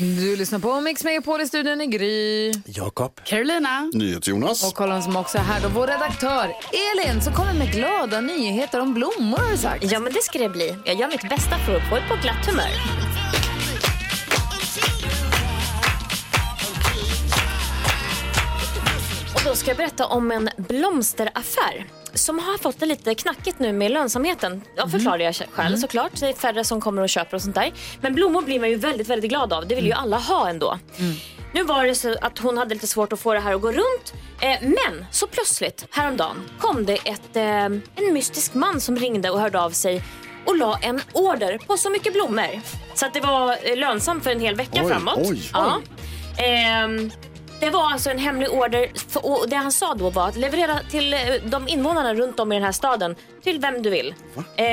Du lyssnar på Mix Megapol i studion i Gry. Jakob. Carolina. NyhetsJonas. Och kolla som också är här då, vår redaktör Elin som kommer med glada nyheter om blommor har du sagt. Ja, men det ska det bli. Jag gör mitt bästa för att få er på glatt humör. Och då ska jag berätta om en blomsteraffär som har fått det lite knackigt nu med lönsamheten. Jag förklarar jag själv såklart. Det är färre som kommer och köper och sånt där. Men blommor blir man ju väldigt, väldigt glad av. Det vill ju alla ha ändå. Nu var det så att hon hade lite svårt att få det här att gå runt. Eh, men så plötsligt häromdagen kom det ett, eh, en mystisk man som ringde och hörde av sig och la en order på så mycket blommor. Så att det var eh, lönsamt för en hel vecka Oj, framåt. oj. Ja. Ehm, det var alltså en hemlig order för, och det han sa då var att leverera till eh, de invånarna runt om i den här staden till vem du vill. Eh,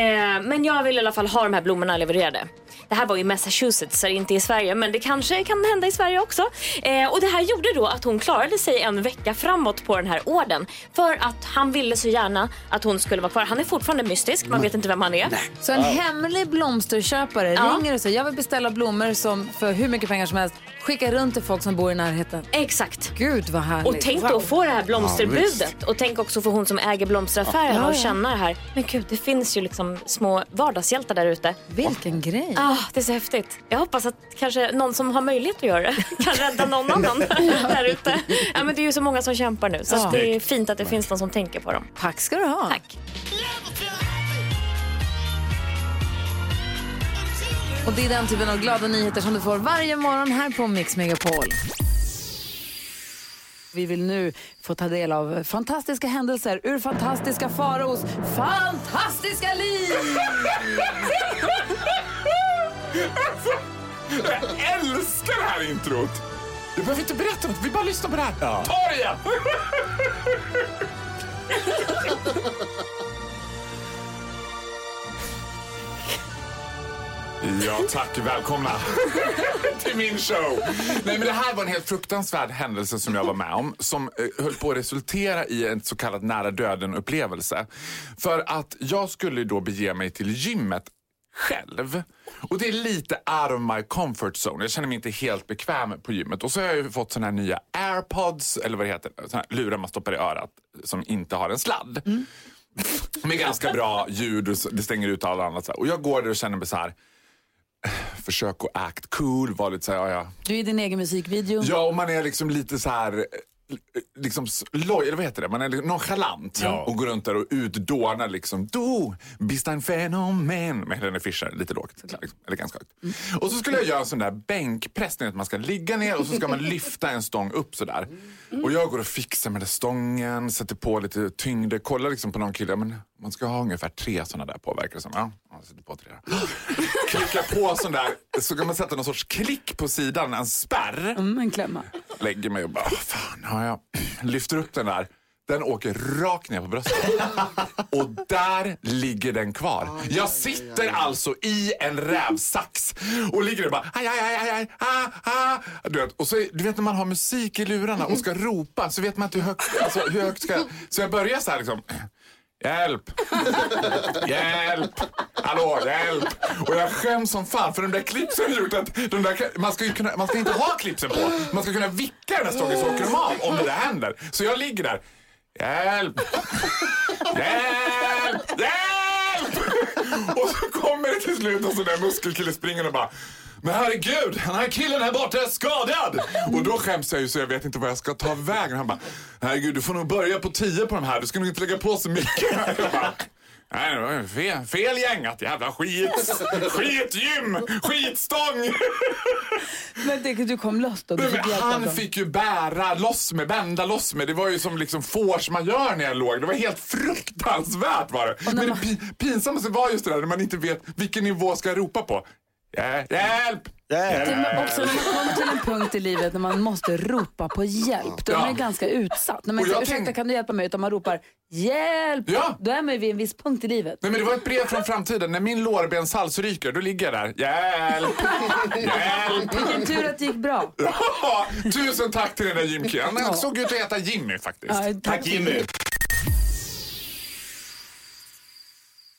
men jag vill i alla fall ha de här blommorna levererade. Det här var i Massachusetts, så inte i Sverige, men det kanske kan hända i Sverige också. Eh, och det här gjorde då att hon klarade sig en vecka framåt på den här orden. För att han ville så gärna att hon skulle vara kvar. Han är fortfarande mystisk, man vet inte vem han är. Så en hemlig blomsterköpare Ja. ringer och säger jag vill beställa blommor som för hur mycket pengar som helst. Skicka runt till folk som bor i närheten. Exakt. Gud vad härligt. Och tänk då Wow. att få det här Ja, blomsterbudet. och tänk också för hon som äger blomsteraffären Ja, ja. och känna det här. Men gud, det finns ju liksom små vardagshjältar där ute. Vilken grej. Ah, det är så häftigt. Jag hoppas att kanske någon som har möjlighet att göra det kan rädda någon annan där ute. Ja, men det är ju så många som kämpar nu så Ja. det är fint att det finns någon som tänker på dem. Tack ska du ha. Tack. Och det är den typen av glada nyheter som du får varje morgon här på Mix Megapol. Vi vill nu få ta del av fantastiska händelser ur fantastiska faraos fantastiska liv. Jag älskar det här introt! Du behöver inte berätta något, vi bara lyssnar på det här. Ta det igen! Ja, tack. Välkomna till min show. Nej, men det här var en helt fruktansvärd händelse som jag var med om som eh, höll på att resultera i en så kallad nära döden-upplevelse. För att jag skulle då bege mig till gymmet själv. Och det är lite out of my comfort zone. Jag känner mig inte helt bekväm på gymmet. Och så har jag ju fått såna här nya airpods, eller vad det heter, såna här lurar man stoppar i örat som inte har en sladd. Med ganska bra ljud och det stänger ut alla annat. Och jag går där och känner mig så här. Försök att act cool, vara lite så här, ja, ja. Du är i din egen musikvideo. Ja, och man är liksom lite så här... Liksom loj, eller vad heter det? Man är liksom nonchalant och går runt där och utdånar liksom Du bist ein fenomen med Helene Fischer, lite lågt. Liksom, eller ganska högt. Och så skulle jag göra en sån där bänkpress, vet, man ska ligga ner och så ska man lyfta en stång upp sådär. Och jag går och fixar med den stången, sätter på lite tyngd, kollar liksom på någon kille, men man ska ha ungefär tre såna där på verkar det som. Ja, jag på tre. Klicka på sån där, så kan man sätta någon sorts klick på sidan, en spärr Mm, en klämma. lägger mig och bara, "Åh, fan, har jag lyfter upp den där. Den åker rakt ner på bröstet. Och där ligger den kvar. Jag sitter alltså i en rävsax och ligger där och bara aj, aj, aj, aj, aj, ah, ah. Du vet, och så, du vet när man har musik i lurarna och ska ropa så vet man inte hur högt, alltså, hur högt ska jag... Så jag börjar så här liksom. Hjälp! Hjälp! Hallå, hjälp! Och jag skäms som fan för de där klipsen har gjort att de där, man, ska ju kunna, man ska inte ha klipsen på. Man ska kunna vicka den här stången så åker de av om det där händer. Så jag ligger där. Hjälp! Hjälp! Hjälp! Och så kommer det till slut en sån där muskelkille springande och bara men herregud, den här killen här borta är skadad! Och då skäms jag ju så jag vet inte vad jag ska ta vägen. Han bara, herregud du får nog börja på 10 på de här, du ska nog inte lägga på så mycket. Jag bara, Nej, det var fel, fel gängat, jävla skit. Skitgym, skitstång. Men det, du kom loss då? Du Nej, fick av han fick ju bära loss med, bända loss med. Det var ju som liksom force man gör när jag låg. Det var helt fruktansvärt var det. Men det pi- pinsammaste var just det där när man inte vet vilken nivå ska jag ropa på. Hjä- Hjälp! Det är Yeah. också när man kommer till en punkt i livet när man måste ropa på hjälp, då är man Ja. ju ganska utsatt. När man Och säger jag ursäkta tänk- kan du hjälpa mig? Utan man ropar hjälp, Ja. då är man ju vid en viss punkt i livet. Nej, men det var ett brev från framtiden. När min lårbenshals ryker, då ligger jag där. Hjälp! Hjälp! Vilken tur att det gick bra. Ja, Tusen tack till den där gymkillen. Han såg ut att heta Jimmy faktiskt. Ja, Tack Jimmy.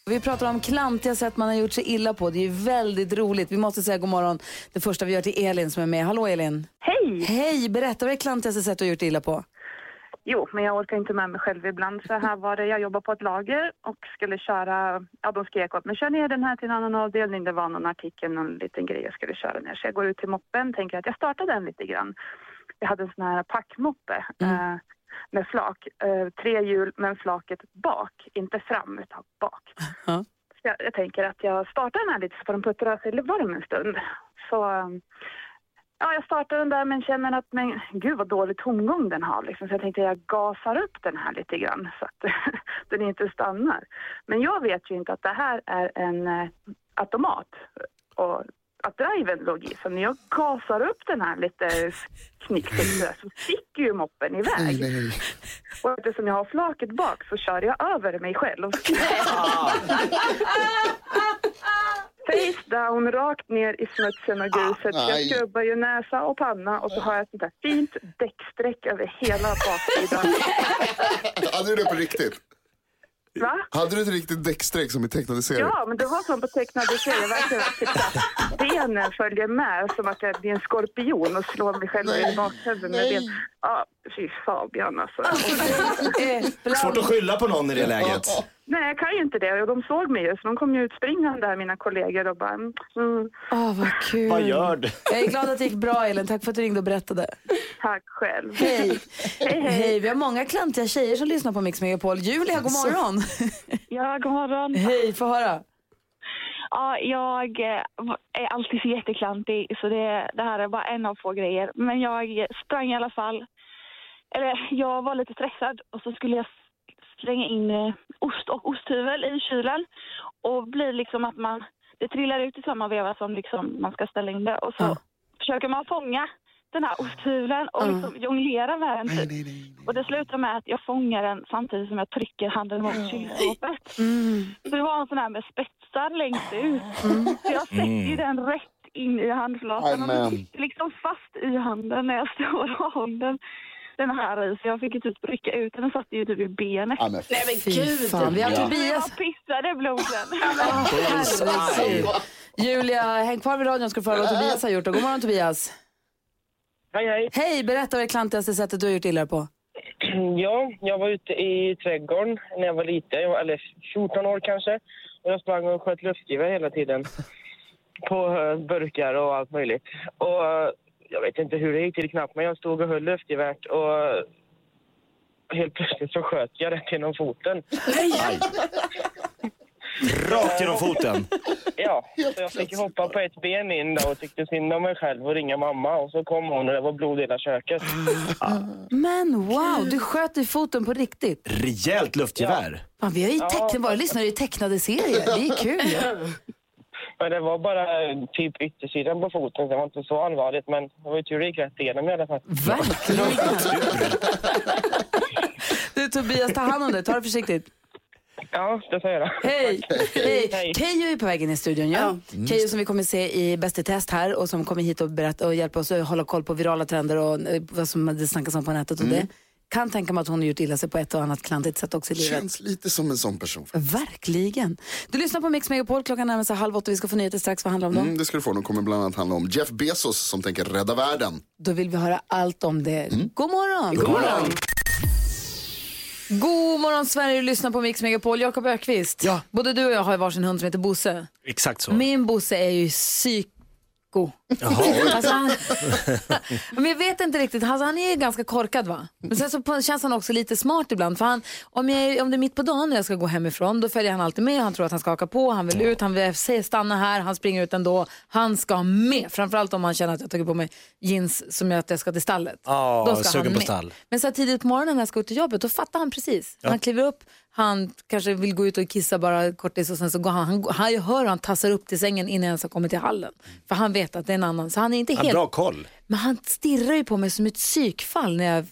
Vi pratar om klantiga sätt man har gjort sig illa på. Det är väldigt roligt. Vi måste säga god morgon. Det första vi gör till Elin som är med. Hallå Elin. Hej! Hej, berätta vad är klantigaste sätt du har gjort dig illa på? Jo, men jag orkar inte med mig själv ibland. Så här var det, jag jobbade på ett lager och skulle köra, ja de skrek åt mig, kör ner den här till en annan avdelning. Det var någon artikel, någon liten grej jag skulle köra ner. Så jag går ut till moppen, tänker att jag startar den lite grann. Jag hade en sån här packmoppe eh, med flak, eh, tre hjul men flaket bak, inte fram utan bak. Så jag, jag tänker att jag startar den här lite så får den puttra sig varm en stund. Så eh, Ja, jag startar den där men känner att men gud vad dålig tomgång den har. Liksom. Så jag tänkte jag gasar upp den här lite grann så att den inte stannar. Men jag vet ju inte att det här är en eh, automat och att driven låg i. Så när jag gasar upp den här lite knickigt så sticker ju moppen iväg. Och eftersom jag har flaket bak så kör jag över mig själv. Face down, rakt ner i smutsen och gruset. Jag nej. skrubbar ju näsa och panna och så har jag ett sånt där fint däcksträck över hela baksidan. Hade du det på riktigt? Va? Hade du ett riktigt däckstreck som i tecknade serier? Ja, men det var som på tecknade serier. Verkligen att benen följer med som att jag blir en skorpion och slår mig själv i bakhuvudet med ben. Ja, fy Fabian alltså. Svårt att skylla på någon i det läget. Nej, jag kan ju inte det. Och de såg mig ju, så de kom ju utspringande där, mina kollegor och bara... Mm, Åh, vad kul. Vad gör du? Jag är glad att det gick bra Elin. Tack för att du ringde och berättade. tack själv. Hej. Hej, hej. Hej, vi har många klantiga tjejer som lyssnar på Mix Megapol. Julia, god morgon. Ja, god morgon. Hej, få höra. Ja, jag eh, är alltid så jätteklantig så det, det här är bara en av få grejer. Men jag sprang i alla fall. Eller jag var lite stressad och så skulle jag slänga in eh, ost och osthyvel i kylen. Och blir liksom att man, det trillar ut i samma veva som liksom man ska ställa in det. Och så Ja. försöker man fånga den här osthyveln och liksom jonglera med den. Typ. Och det slutar med att jag fångar den samtidigt som jag trycker handen mot kylskåpet. Så det var en sån här med spetsar längst ut. Så jag sätter ju den rätt in i handflatan och den sitter liksom fast i handen när jag står och håller den, den här i. Så jag fick ju typ rycka ut den. Den satt ju typ i benet. Ja, men Fy fan. Vi har Jag Tobias. pissade bloden. Herregud. Julia, häng kvar vid radion ska du få höra vad Tobias har gjort. Och god morgon Tobias. Hej, hej. Hej, berätta vad det klantigaste sättet du har gjort illa på. Ja, jag var ute i trädgården när jag var liten, jag var, eller 14 år kanske. Och jag sprang och sköt luftgevär hela tiden. På eh, burkar och allt möjligt. Och eh, jag vet inte hur det gick till knappt, men jag stod och höll luftgeväret och helt plötsligt så sköt jag rätt genom foten. Rakt genom foten. Ja, så jag fick hoppa på ett ben in då och tyckte synd om mig själv och ringa mamma. Och så kom hon och det var blod i hela köket. Men wow, du sköt i foten på riktigt. Rejält luftgevär. Fan, vi har ju tecknat, våra lyssnare i tecknade serier. Det är kul ju. Men det var bara eh, typ yttersidan på foten, så det var inte så allvarligt. Men det var ju tur det gick rätt igenom i alla fall. Verkligen. Du Tobias, ta hand om dig. Ta det försiktigt. Ja, det får jag göra. Hej! Hej. Hej. Keyyo är på väg in i studion. Ja? Keyyo som vi kommer se i Bäst i test här och som kommer hit och, berätta och hjälpa oss att hålla koll på virala trender och eh, vad som det snackas om på nätet och det. Kan tänka mig att hon har gjort illa sig på ett och annat klantigt sätt också i livet. Känns lite som en sån person. Verkligen. Du lyssnar på Mix Megapol, klockan närmar sig halv åtta. Vi ska få nyheter strax. Vad handlar det om då? Mm, det ska du få. De kommer bland annat handla om Jeff Bezos som tänker rädda världen. Då vill vi höra allt om det. God morgon! God morgon! God morgon Sverige, du lyssnar på Mix Megapol. Jakob Ökvist. Ja. Både du och jag har varsin hund som heter Bosse. Exakt så. Min Bosse är ju psyko. Jaha. Alltså han, men jag vet inte riktigt, alltså han är ganska korkad va? Men sen så känns han också lite smart ibland. För han, om, jag, om det är mitt på dagen när jag ska gå hemifrån då följer han alltid med. Han tror att han ska haka på, han vill ut, han vill säga stanna här, han springer ut ändå. Han ska med, framförallt om han känner att jag tagit på mig jeans som gör att jag ska till stallet. Ja, då ska han med. Men så tidigt på morgonen när jag ska ut till jobbet då fattar han precis. Han kliver upp, Han kanske vill gå ut och kissa bara kortis och sen så går han, han, han jag hör han tassar upp till sängen innan jag ens har kommit till hallen. För han vet att det är en annan, så han är inte Han har helt... bra koll. Men han stirrar ju på mig som ett psykfall när jag,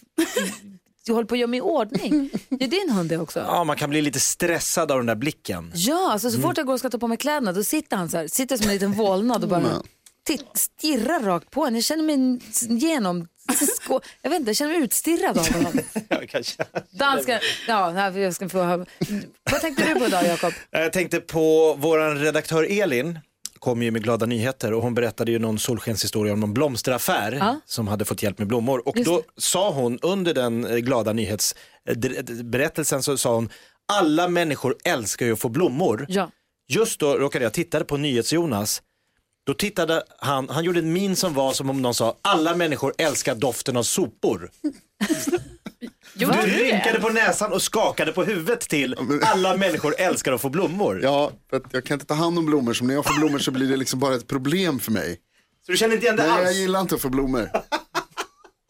jag håller på att göra mig i ordning. Det är din hund det också? Ja, man kan bli lite stressad av den där blicken. Ja, alltså så fort jag går och ska ta på mig kläderna då sitter han så här, sitter som en liten vålnad och bara titt, stirrar rakt på en. Jag känner mig genom, skå, jag vet inte, jag känner mig utstirrad av honom. Danska, ja, jag ska få. Vad tänkte du på idag Jakob? Jag tänkte på vår redaktör Elin kom ju med glada nyheter och hon berättade ju någon solskenshistoria om någon blomsteraffär Ja. som hade fått hjälp med blommor. Och Just då sa hon under den eh, glada nyhetsberättelsen så sa hon alla människor älskar ju att få blommor. Ja. Just då råkade jag titta på NyhetsJonas. Då tittade han, han gjorde en min som var som om någon sa alla människor älskar doften av sopor. Du rynkade på näsan och skakade på huvudet till alla människor älskar att få blommor. Ja, för att jag kan inte ta hand om blommor. Så när jag får blommor så blir det liksom bara ett problem för mig. Så du känner inte igen det Nej, jag alls? gillar inte att få blommor.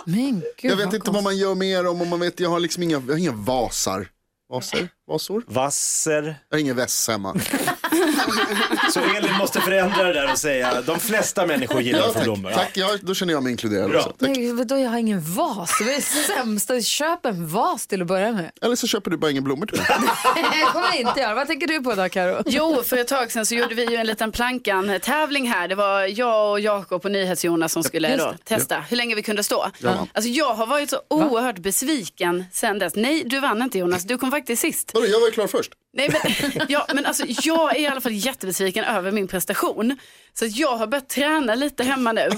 Men gud Jag vet vad inte vad man gör mer om. om man vet, jag har liksom inga, jag har inga vasar. Vasar? Vasor? Vasser. Jag har ingen väss hemma. Så Elin måste förändra det där och säga de flesta människor gillar Ja, få tack, blommor. tack ja, då känner jag mig inkluderad Bra. också. Tack. Nej, vadå, jag har ingen vas. Det det sämsta. Köp en vas till att börja med. Eller så köper du bara ingen blommor till mig. Det kommer jag inte göra. Vad tänker du på idag Karo? Jo, för ett tag sedan så gjorde vi ju en liten plankan-tävling här. Det var jag och Jakob och NyhetsJonas som skulle då testa hur länge vi kunde stå. Ja. Alltså jag har varit så oerhört besviken sen dess. Nej, du vann inte Jonas, du kom faktiskt sist. Vadå, jag var ju klar först. Nej, men, ja, men alltså, jag är i alla fall jättebesviken över min prestation. Så att jag har börjat träna lite hemma nu.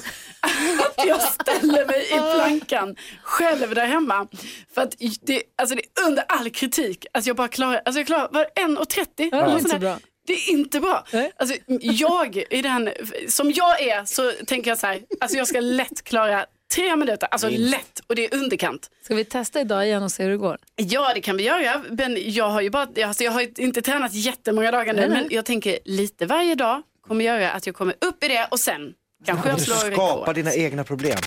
Att jag ställer mig i plankan själv där hemma. För att det, alltså, det är under all kritik. Alltså, jag bara klarar, alltså, jag klarar var 1.30. det är eller inte sådär. så bra. Det är inte bra. Nej. Alltså, jag, i den, som jag är så tänker jag så här, alltså jag ska lätt klara tre minuter, alltså lätt och det är underkant. Ska vi testa idag igen och se hur det går? Ja, det kan vi göra. Men jag har ju bara, alltså jag har inte tränat jättemånga dagar nu, Nej, nej. men jag tänker lite varje dag kommer göra att jag kommer upp i det och sen kanske jag Du slår skapar rekord. dina egna problem.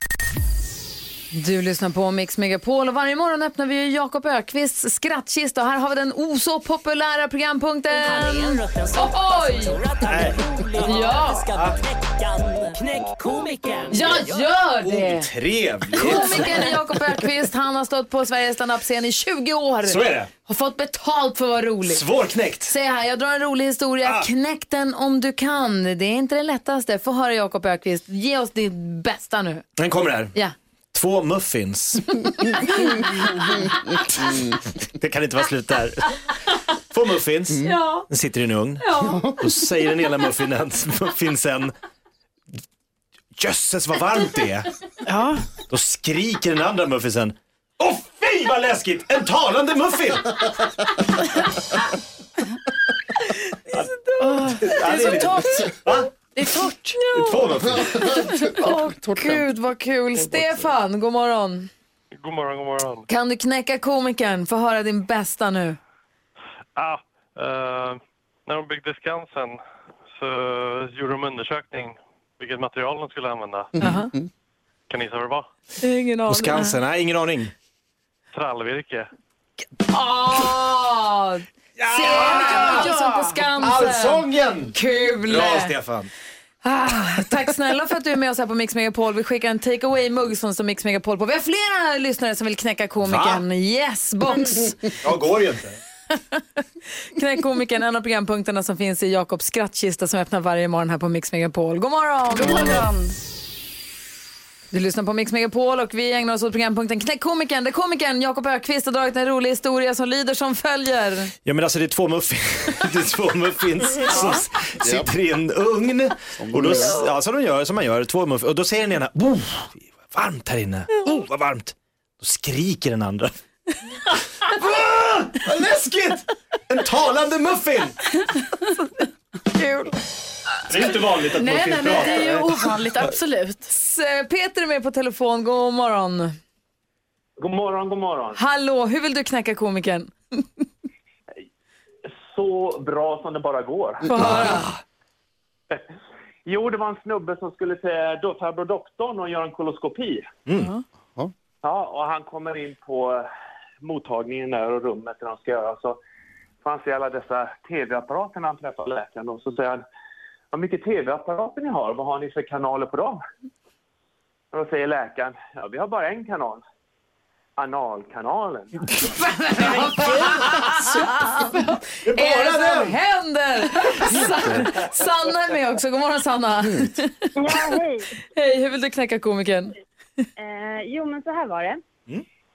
Du lyssnar på Mix Megapol och varje morgon öppnar vi Jakob Ökvists skrattkista och här har vi den o så populära programpunkten. Oj! Ja, Knäck komikern. jag gör det! Trevligt. Komikern Jakob Ökvist, han har stått på Sveriges standup-scen i 20 år. Så är det. Har fått betalt för att vara rolig. Svårknäckt. Säg här, jag drar en rolig historia. Ah. Knäck den om du kan. Det är inte det lättaste. Få höra Jakob Ökvist. Ge oss ditt bästa nu. Den kommer här. Ja. Två muffins. det kan inte vara slut där. Två muffins. Ja. Den sitter i en ugn. Ja. Då säger den ena muffinen, muffinsen Jösses vad varmt det är. Ja. Då skriker den andra muffinsen Åh fy vad läskigt! En talande muffin! Det är så. Va? Det är torrt. Två muffins. Åh gud vad kul. Stefan, god morgon. God morgon, god morgon. Kan du knäcka komikern? Få höra din bästa nu. Ah, eh, när de byggde Skansen så gjorde de undersökning vilket material de skulle använda. Jaha. Kan ni gissa vad det var? Ingen aning. På Skansen? Nej, ingen aning. Trallvirke. Åh! Se vilken allsång på Skansen. Allsången! Kul! Bra Stefan. Ah, tack snälla för att du är med oss här på Mix Megapol. Vi skickar en take away-mugg som står Mix Megapol på. Vi har flera lyssnare som vill knäcka komikern. Yes, box! Jag går ju inte. Knäck komikern, en av programpunkterna som finns i Jakobs skrattkista som öppnar varje morgon här på Mix Megapol. God morgon! God morgon! Du lyssnar på Mix Megapol och vi ägnar oss åt programpunkten Knäck komikern. Där komikern Jakob Ökvist har dragit en rolig historia som lyder som följer. Ja men alltså det är två muffins, det är två muffins som sitter i en ugn. Och då, ja, som de gör, som man gör, två muffins. Och då säger den ena, oh, vad varmt här inne, oh, vad varmt. Då skriker den andra. Vad läskigt! En talande muffin! Kul. Det är inte vanligt att Nej, nej, nej, det är ju ovanligt, absolut. S- Peter är med på telefon. God morgon. God morgon, god morgon. Hallå, hur vill du knäcka komikern? Så bra som det bara går. Få höra. Jo, det var en snubbe som skulle till farbror doktorn och göra en koloskopi. Ja. Ja, och han kommer in på mottagningen där och rummet där de ska göra. Så han se alla dessa tv-apparater när han träffar läkaren. Då. Så säger han, vad mycket tv-apparater ni har, vad har ni för kanaler på dem? Och då säger läkaren, ja vi har bara en kanal. Analkanalen. Vad är det som händer? Sa- Sanna är med också. God morgon Sanna. Ja, hej. Hej, hur vill du knäcka komikern? Eh, jo, men så här var det.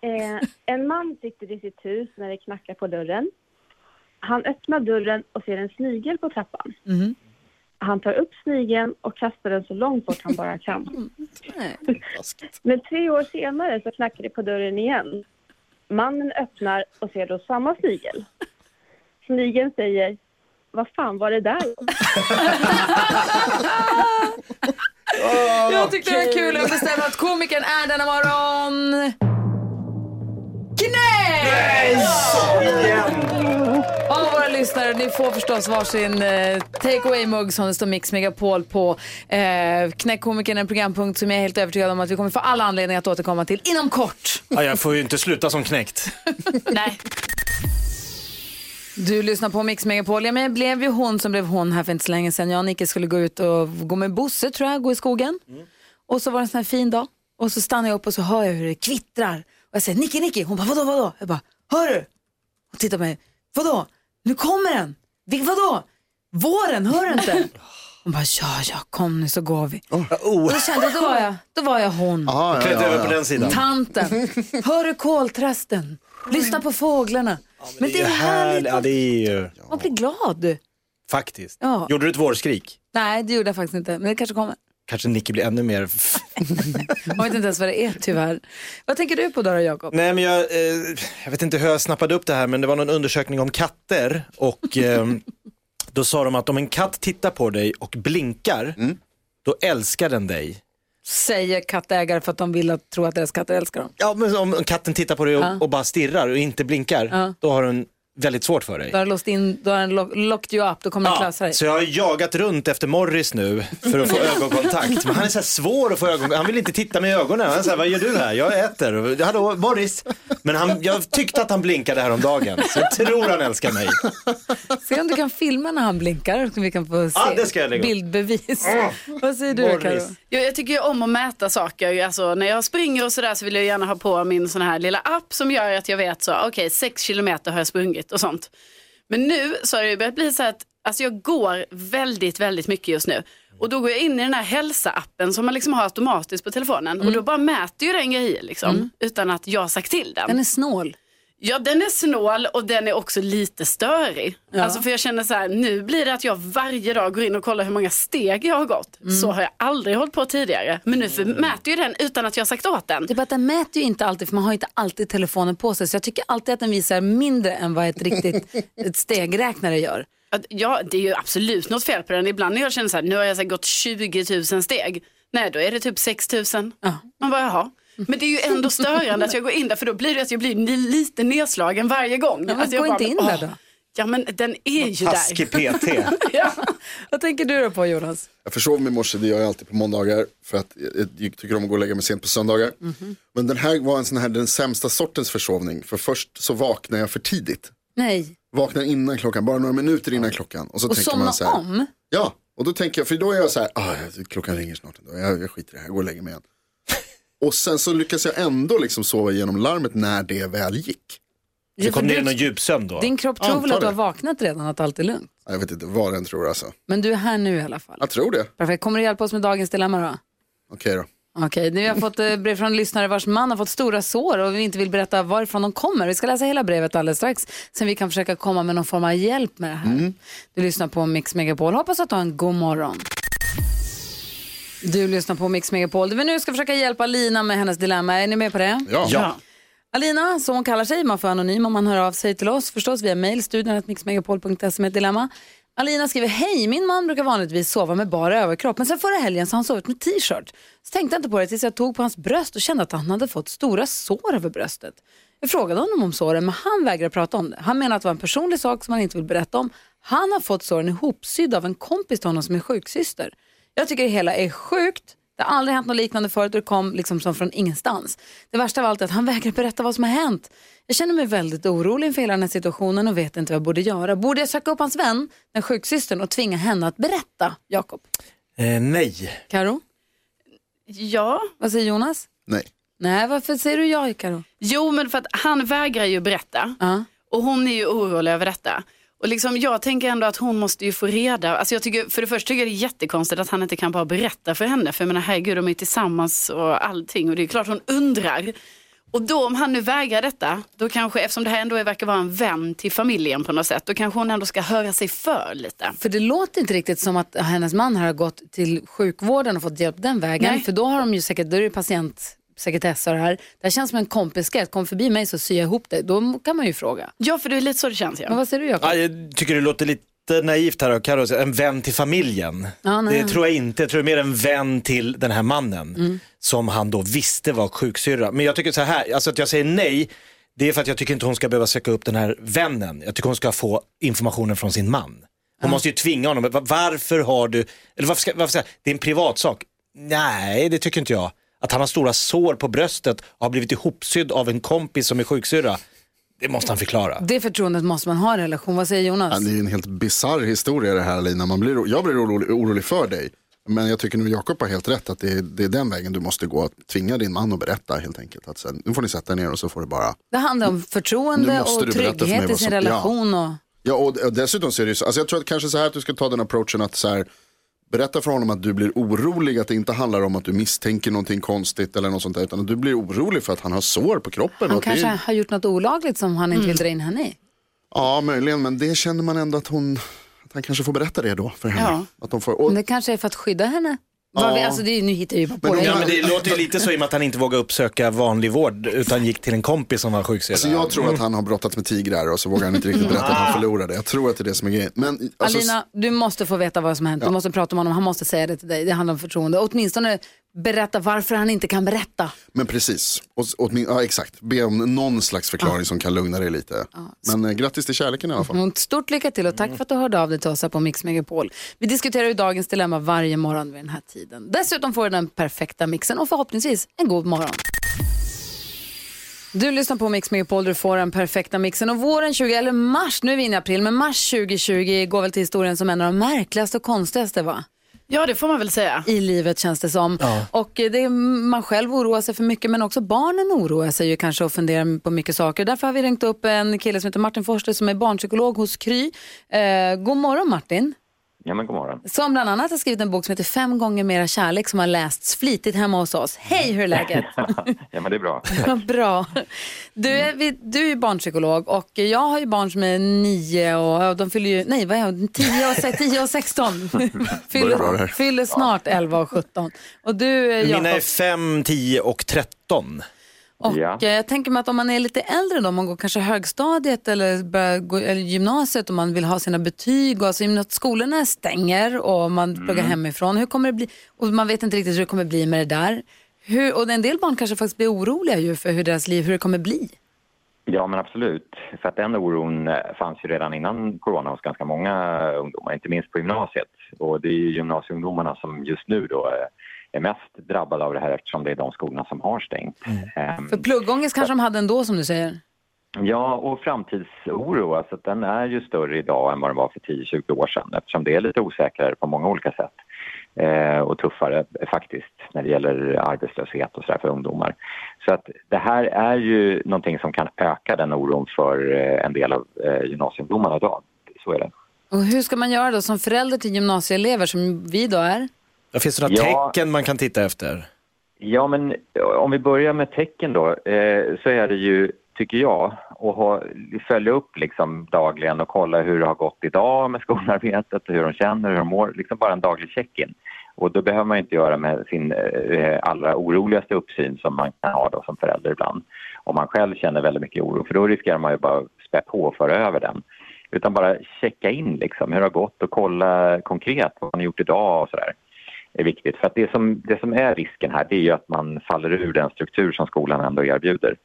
Eh, en man sitter i sitt hus när det knackar på dörren. Han öppnar dörren och ser en snigel på trappan. Han tar upp snigeln och kastar den så långt bort han bara kan. Men tre år senare så knackar det på dörren igen. Mannen öppnar och ser då samma snigel. Snigeln säger, vad fan var det där? Jag tyckte det var kul jag bestämmer att komikern är denna morgon... Av våra lyssnare, ni får förstås varsin eh, take away-mugg som det står Mix Megapol på. Eh, Knäck komikern en programpunkt som jag är helt övertygad om att vi kommer få alla anledningar att återkomma till inom kort. Ja, jag får ju inte sluta som knäckt. Nej. Du lyssnar på Mix Megapol. Ja, men jag blev ju hon som blev hon här för inte så länge sedan. Jag och Nicke skulle gå ut och gå med Bosse tror jag, gå i skogen. Och så var det en sån här fin dag. Och så stannar jag upp och så hör jag hur det kvittrar. Och jag säger Nicke, Nicke. Hon bara vadå, vadå? Jag bara, hör du? Hon tittar på mig. Vadå? Nu kommer den. Vil- Vadå? Våren, hör du inte? Hon bara, ja, ja, kom nu så går vi. Och då kände jag, då var jag, då var jag hon. Aha, ja, ja, över på den sidan. Tanten. Hör du kolträsten? Lyssna på fåglarna. men, det är härligt. Ja, det är ju Man blir glad. faktiskt. Ja. Gjorde du ett vårskrik? Nej, det gjorde jag faktiskt inte. Men det kanske kommer. Kanske Nicky blir ännu mer... Jag vet inte ens vad det är tyvärr. Vad tänker du på då, då Jakob? Nej men jag, eh, jag vet inte hur jag snappade upp det här men det var någon undersökning om katter och eh, då sa de att om en katt tittar på dig och blinkar, då älskar den dig. Säger kattägare för att de vill att, tro att deras katter älskar dem. Ja men om katten tittar på dig och, Ja. och bara stirrar och inte blinkar, Ja. då har den väldigt svårt för dig. Då har låst in, då har lock, locked you up, då kommer den klösa dig. Så jag har jagat runt efter Morris nu för att få ögonkontakt. Men han är så här svår att få ögonkontakt. Han vill inte titta mig i ögonen. Han säger, vad gör du här? Jag äter. Hallå Morris? Men han, jag tyckte att han blinkade här om dagen. Så jag tror han älskar mig. Se om du kan filma när han blinkar så vi kan få se Ja, det ska jag lägga bildbevis. Vad säger du Karo? Jag, jag tycker ju om att mäta saker. Alltså, när jag springer och sådär så vill jag gärna ha på min sån här lilla app som gör att jag vet så, okej, sex kilometer har jag sprungit och sånt. Men nu så har det börjat bli så att alltså, jag går väldigt, väldigt mycket just nu. Och då går jag in i den här hälsa-appen som man liksom har automatiskt på telefonen. Och då bara mäter ju den grejer liksom, utan att jag sagt till den. Den är snål. Ja, den är snål och den är också lite störig. Ja. Alltså för jag känner så här, nu blir det att jag varje dag går in och kollar hur många steg jag har gått. Så har jag aldrig hållit på tidigare. Men nu för, mäter ju den utan att jag har sagt åt den. Det är bara att den mäter ju inte alltid, för man har inte alltid telefonen på sig. Så jag tycker alltid att den visar mindre än vad ett riktigt ett stegräknare gör. Ja, det är ju absolut något fel på den. Ibland när jag känner så här, nu har jag så gått 20 000 steg. Nej, då är det typ 6 000. Man bara, jaha. Men det är ju ändå störande att jag går in där för då blir det att jag blir lite nedslagen varje gång. att jag gå inte in där då. Ja men den är ju Taskig där. PT. ja. Vad tänker du då på Jonas? Jag försov mig i morse, det gör jag alltid på måndagar. För att jag, jag tycker om att gå och lägga mig sent på söndagar. Men den här var en sån här, den sämsta sortens försovning. För först så vaknar jag för tidigt. Nej. Vaknar innan klockan, bara några minuter innan klockan. Och så Och tänker somna man så här, om? Ja, och då tänker jag, för då är jag så här, ah, klockan ringer snart ändå. Jag, jag skiter i det här, jag går och lägger mig igen. och sen så lyckas jag ändå liksom sova igenom larmet när det väl gick. Så kom ner i någon djupsömn då? Din kropp tror väl att du har det. vaknat redan, att allt är lugnt. Jag vet inte vad den tror alltså. Men du är här nu i alla fall. Jag tror det. Perfekt. Kommer du hjälpa oss med dagens dilemma då? Okej då. Okej, nu har jag fått eh, brev från en lyssnare vars man har fått stora sår och vi inte vill berätta varifrån de kommer. Vi ska läsa hela brevet alldeles strax, sen vi kan försöka komma med någon form av hjälp med det här. Du lyssnar på Mix Megapol. Hoppas att du har en god morgon. Du lyssnar på Mix Megapol. Vi nu ska försöka hjälpa Lina med hennes dilemma. Är ni med på det? Ja. Ja. Alina, som hon kallar sig, man får anonym om man hör av sig till oss förstås via mail, studion mixmegapol.se med ett dilemma. Alina skriver, hej, min man brukar vanligtvis sova med bara överkropp, men sen förra helgen så har han sovit med t-shirt. Så tänkte jag inte på det tills jag tog på hans bröst och kände att han hade fått stora sår över bröstet. Jag frågade honom om såren, men han vägrade prata om det. Han menar att det var en personlig sak som han inte vill berätta om. Han har fått såren ihopsydda av en kompis till honom som är sjuksyster. Jag tycker det hela är sjukt. Det har aldrig hänt något liknande förut och det kom liksom som från ingenstans. Det värsta av allt är att han vägrar berätta vad som har hänt. Jag känner mig väldigt orolig inför hela den här situationen och vet inte vad jag borde göra. Borde jag söka upp hans vän, den sjuksystern, och tvinga henne att berätta, Jakob? Eh, nej. Karo? Ja. Vad säger Jonas? Nej. Nej, varför säger du ja, Karo? Jo, men för att han vägrar ju berätta. Och hon är ju orolig över detta. Och liksom, jag tänker ändå att hon måste ju få reda. Alltså jag tycker, för det första tycker jag det är jättekonstigt att han inte kan bara berätta för henne. För jag menar, herregud, de är tillsammans och allting. Och det är klart hon undrar. Och då om han nu vägrar detta, då kanske, eftersom det här ändå verkar vara en vän till familjen på något sätt, då kanske hon ändå ska höra sig för lite. För det låter inte riktigt som att hennes man har gått till sjukvården och fått hjälp den vägen. Nej. För då har de ju säkert, då är det patientsekretess och det här. Det här känns som en kompisgrej, kom förbi mig så syr jag ihop det. Då kan man ju fråga. Ja, för det är lite så det känns. Ja. Men vad säger du Jakob? Ja, jag tycker det låter lite naivt här av säga, en vän till familjen. Ja, nej. det tror jag inte, jag tror mer en vän till den här mannen Mm. som han då visste var sjuksyrra. Men jag tycker så här, alltså att jag säger nej, det är för att jag tycker inte hon ska behöva söka upp den här vännen. Jag tycker hon ska få informationen från sin man. Hon måste ju tvinga honom, Va- varför har du, eller varför ska, varför ska det är en privatsak. Nej, det tycker inte jag. Att han har stora sår på bröstet och har blivit ihopsydd av en kompis som är sjuksyrra, det måste han förklara. Det förtroendet måste man ha i en relation. Vad säger Jonas? Ja, det är ju en helt bisarr historia det här Lina. Man blir, jag blir orolig, orolig för dig. Men jag tycker nu Jakob har helt rätt att det är, det är den vägen du måste gå. Att tvinga din man att berätta helt enkelt. Att sen, nu får ni sätta er ner och så får det bara Det handlar om förtroende och du trygghet i sin relation. Och... Ja, och, och dessutom så är det ju så, alltså jag tror att kanske så här att du ska ta den approachen att så här, berätta för honom att du blir orolig, att det inte handlar om att du misstänker någonting konstigt eller något sånt där, utan att du blir orolig för att han har sår på kroppen. Han det kanske är, har gjort något olagligt som han inte Mm. vill dra in henne i. ja, möjligen, men det känner man ändå att hon, att han kanske får berätta det då för henne. Att de får, och, Men det kanske är för att skydda henne. Vad vi, alltså det nu hittar jag ju på. Men Ja, men det låter ju lite så i och med att han inte vågade uppsöka vanlig vård utan gick till en kompis som var sjuksyrra. Alltså jag tror att han har brottats med tigrar och så vågar han inte riktigt berätta att han förlorade. Jag tror att det är det som är grejen. Men, alltså, Alina, du måste få veta vad som har hänt. Du måste prata med honom, han måste säga det till dig. Det handlar om förtroende. Åtminstone berätta varför han inte kan berätta. Men precis, och, och, ja, exakt. Be om någon slags förklaring som kan lugna dig lite. Men eh, grattis till kärleken i alla fall. Ett Stort lycka till och tack för att du hörde av dig till oss här på Mix Megapol. Vi diskuterar ju dagens dilemma varje morgon vid den här tiden. Dessutom får du den perfekta mixen och förhoppningsvis en god morgon. Du lyssnar på Mix Megapol, du får den perfekta mixen. Och våren 20, eller mars, nu är vi inne i april, men mars 2020 går väl till historien som en av de märkligaste och konstigaste va? Ja, det får man väl säga. I livet känns det som. Och eh, det är, man själv oroar sig för mycket, men också barnen oroar sig ju kanske och funderar på mycket saker. Därför har vi ringt upp en kille som heter Martin Forster som är barnpsykolog hos Kry. Eh, god morgon Martin. Ja, men god morgon. Som bland annat har skrivit en bok som heter Fem gånger mera kärlek som har lästs flitigt hemma hos oss. Hej, hur är läget? ja, men det är bra. Bra. Du är, vi- du är barnpsykolog och jag har ju barn som är nio och de fyller ju, nej vad är jag, tio och, se- tio och sexton. Fyller, fyller snart elva och sjutton. Och du eh, Mina är 5, 10 och 13. Och eh, jag tänker mig att om man är lite äldre då, om man går kanske högstadiet eller, börjar gå, eller gymnasiet och man vill ha sina betyg och alltså, i och med att skolorna stänger och man pluggar Mm. hemifrån, hur kommer det bli? Och man vet inte riktigt hur det kommer bli med det där. Hur, och en del barn kanske faktiskt blir oroliga ju för hur deras liv, hur det kommer bli. Ja, men absolut. För att den oron eh, fanns ju redan innan corona hos ganska många ungdomar, inte minst på gymnasiet. Och det är ju gymnasieungdomarna som just nu då eh, är mest drabbade av det här eftersom det är de skolorna som har stängt. Ehm, För pluggångest kanske de hade ändå som du säger. Ja, och framtidsoro, alltså den är ju större idag än vad den var för 10-20 år sedan eftersom det är lite osäkrare på många olika sätt eh, och tuffare eh, faktiskt när det gäller arbetslöshet och sådär för ungdomar. Så att det här är ju någonting som kan öka den oron för eh, en del av eh, gymnasieungdomarna idag. Så är det. Och hur ska man göra då som förälder till gymnasieelever som vi då är? Det finns det några Ja. tecken man kan titta efter? Ja, men om vi börjar med tecken då, eh, så är det ju, tycker jag, att ha, följa upp liksom dagligen och kolla hur det har gått idag med skolarbetet, hur de känner, hur de mår, liksom bara en daglig check-in. Och då behöver man inte göra med sin eh, allra oroligaste uppsyn som man kan ha då som förälder ibland. Om man själv känner väldigt mycket oro, för då riskerar man ju bara att spä på och föra över den. Utan bara checka in liksom, hur det har gått och kolla konkret vad man har gjort idag och sådär är viktigt. För att det som, det som är risken här det är ju att man faller ur den struktur som skolan ändå erbjuder.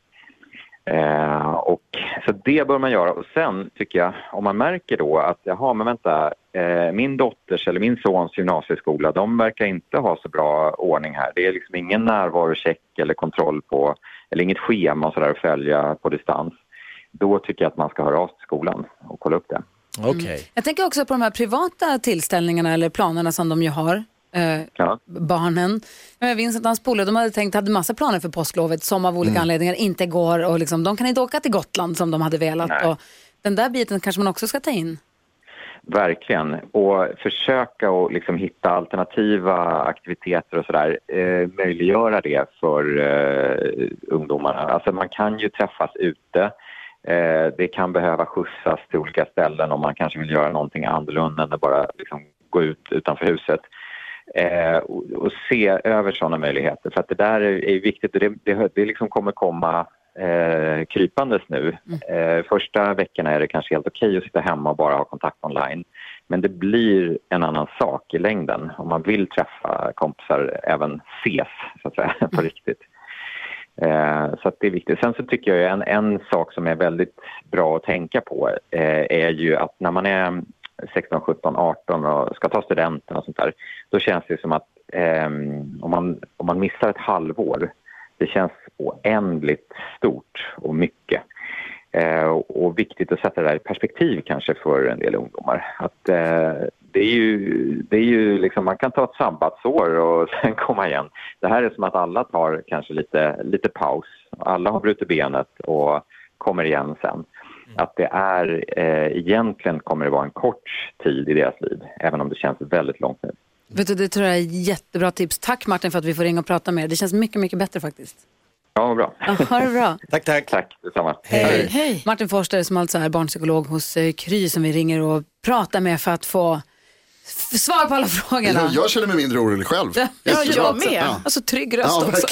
Eh, och, så det bör man göra. Och sen tycker jag, om man märker då att jaha, men vänta, eh, min dotters eller min sons gymnasieskola, de verkar inte ha så bra ordning här. Det är liksom ingen närvarocheck eller kontroll på, eller inget schema och sådär att följa på distans. då tycker jag att man ska höra av sig till skolan och kolla upp det. Okej. Jag tänker också på de här privata tillställningarna eller planerna som de ju har. Eh, Ja. barnen. Jag minns att hans polare, de hade tänkt, hade massa planer för påsklovet som av olika Mm. anledningar inte går och liksom, de kan inte åka till Gotland som de hade velat. Nej. Och den där biten kanske man också ska ta in. Verkligen. Och försöka att liksom hitta alternativa aktiviteter och sådär. Eh, möjliggöra det för eh, ungdomarna. Alltså man kan ju träffas ute. Eh, det kan behöva skjutsas till olika ställen om man kanske vill göra någonting annorlunda än att bara liksom gå ut utanför huset. Eh, och, och se över sådana möjligheter. För att det där är, är viktigt och det, det, det liksom kommer komma eh, krypandes nu. Eh, första veckorna är det kanske helt okej att sitta hemma och bara ha kontakt online. Men det blir en annan sak i längden om man vill träffa kompisar, även ses så att säga, på riktigt. Eh, så det är viktigt. Sen så tycker jag en, en sak som är väldigt bra att tänka på eh, är ju att när man är 16, 17, 18 och ska ta studenten och sånt där, då känns det som att eh, om, man, om man missar ett halvår, det känns oändligt stort och mycket. Eh, och viktigt att sätta det där i perspektiv kanske för en del ungdomar. Att, eh, det är ju, det är ju liksom, man kan ta ett sabbatsår och sen komma igen. Det här är som att alla tar kanske lite, lite paus. Alla har brutit benet och kommer igen sen. Att det är, eh, egentligen kommer det vara en kort tid i deras liv, även om det känns väldigt långt nu. Vet du, det tror jag är jättebra tips. Tack Martin för att vi får ringa och prata med er. Det känns mycket, mycket bättre faktiskt. Ja, vad bra. Ja, ha det bra. tack, tack. Tack, detsamma. Hej. Hej. Martin Forster som alltså är barnpsykolog hos eh, Kry som vi ringer och pratar med för att få svar på alla frågorna. Ja, jag känner mig mindre orolig själv. Ja, Jättebra. jag med. Ja. Alltså trygg röst Ja, också.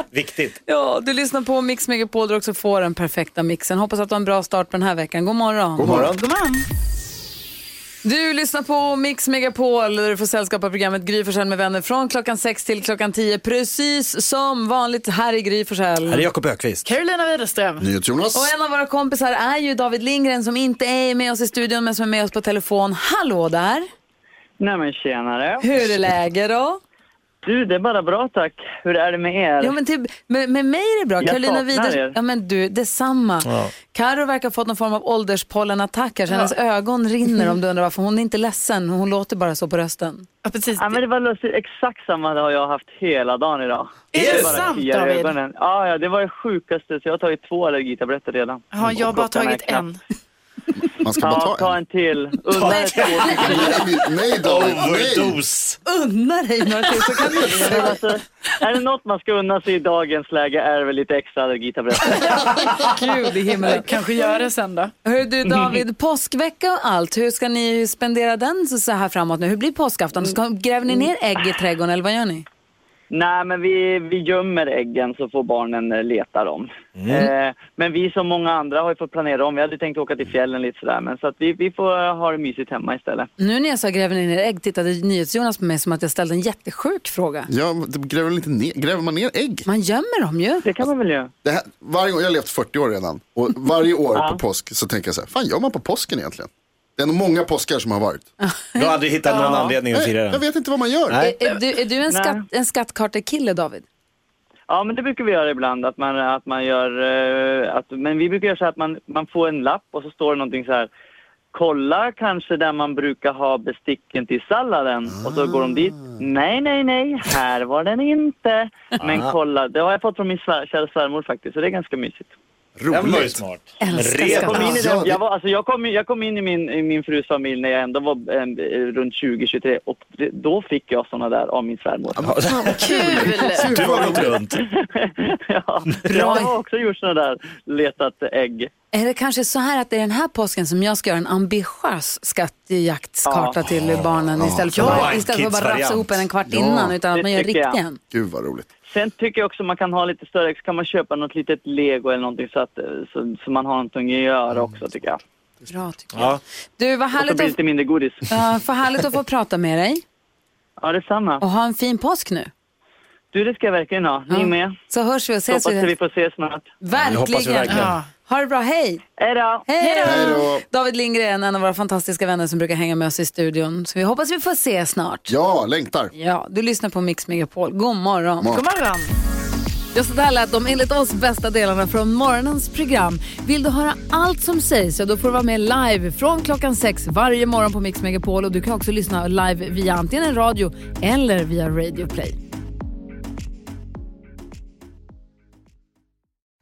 Viktigt. Ja, du lyssnar på Mix Megapol där också får den perfekta mixen. Hoppas att du har en bra start på den här veckan. God morgon. God morgon. God morgon. Du lyssnar på Mix Megapol där du får sällskap av programmet Gry Forssell med vänner från klockan 6 till klockan 10. Precis som vanligt här i Gry Forssell. Här är Jakob Ökvist. Carolina Widerström. NyhetsJonas. Och en av våra kompisar är ju David Lindgren som inte är med oss i studion men som är med oss på telefon. Hallå där! Nej men tjenare. Hur är läget då? Du, det är bara bra tack. Hur är det med er? Jo, men till, med, med mig är det bra. Jag Carolina Widers, er. ja men du, detsamma. Ja. Karo verkar ha fått någon form av ålderspollenattack så hennes ögon rinner om du undrar varför. Hon är inte ledsen, hon låter bara så på rösten. Ja, precis. Ja, men det var lustigt. Exakt samma har jag haft hela dagen idag. Är det bara sant, David? Ja, ja, det var det sjukaste. Så jag har tagit två allergitabletter redan. Ja, jag har bara tagit knappt- en. Man ska bara Ja, ta ta en. en till. Unna er två Nej, nej David, nej. Unna dig några till så kan du Men alltså, är det något man ska unna sig i dagens läge är det väl lite extra allergitabletter. Gud i himlen. Kanske gör det sen då. Hör du David, påskvecka och allt, hur ska ni spendera den så så här framåt nu? Hur blir påskafton? Ska, gräver ni ner ägg i trädgården eller vad gör ni? Nej, men vi, vi gömmer äggen så får barnen eh, leta dem. Eh, men vi som många andra har ju fått planera om. Vi hade tänkt åka till fjällen lite sådär, men så att vi, vi får eh, ha det mysigt hemma istället. Nu när jag sa gräver ni ner ägg tittade NyhetsJonas på mig som att jag ställde en jättesjuk fråga. Ja, gräver, väl inte ner, gräver man ner ägg? Man gömmer dem ju. Det kan man väl göra. Det här, varje gång, jag har levt 40 år redan och varje år Ja. på påsk så tänker jag så här, fan gör man på påsken egentligen? Det är nog många påskar som har varit. Du har aldrig hittat någon anledning att fira Nej, jag den. vet inte vad man gör. Nej. Är, är du, är du en, Nej. skatt, en skattkartekille David? Ja, men det brukar vi göra ibland. Att man, att man gör, eh, att, men vi brukar göra så här att man, man får en lapp och så står det någonting så här. Kolla kanske där man brukar ha besticken till salladen. Och så går de dit. Nej, nej, nej, här var den inte. Men Ah. kolla, det har jag fått från min svär, kära svärmor faktiskt. Så det är ganska mysigt. Den var ju Roligt. smart. Älskar. Jag kom, in i den, jag, var, alltså jag, kom, jag kom in i min, i min frus familj när jag ändå var eh, runt 20-23 och det, då fick jag såna där av min svärmor. Ja, kul. Du har gått runt. ja, jag har också gjort såna där, letat ägg. Är det kanske så här att det är den här påsken som jag ska göra en ambitiös skattejaktskarta Ja. till barnen istället för, Ja, istället för att bara rafsa ihop en kvart Ja, innan utan att det man gör en. Gud vad roligt. Sen tycker jag också man kan ha lite större, så kan man köpa något litet lego eller någonting så att eh, så, så man har någonting att göra också tycker jag. Bra tycker jag. Ja. Du, vad Och så härligt blir det att, lite mindre godis. ja, för härligt att få prata med dig Ja, detsamma. och ha en fin påsk nu. Du, det ska jag verkligen ha. Ni Ja. med? Så hörs vi och ses hoppas vi. att vi får ses snart. Verkligen. Ja. Ha det bra, hej! Hej då! Hej Hej då. David Lindgren, en av våra fantastiska vänner som brukar hänga med oss i studion. Så vi hoppas vi får se snart. Ja, längtar. Ja, du lyssnar på Mix Megapol. God morgon. God morgon. Ja, så där lät de enligt oss bästa delarna från morgonens program. Vill du höra allt som sägs så då får du vara med live från klockan sex varje morgon på Mix Megapol och du kan också lyssna live via antingen en radio eller via Radio Play.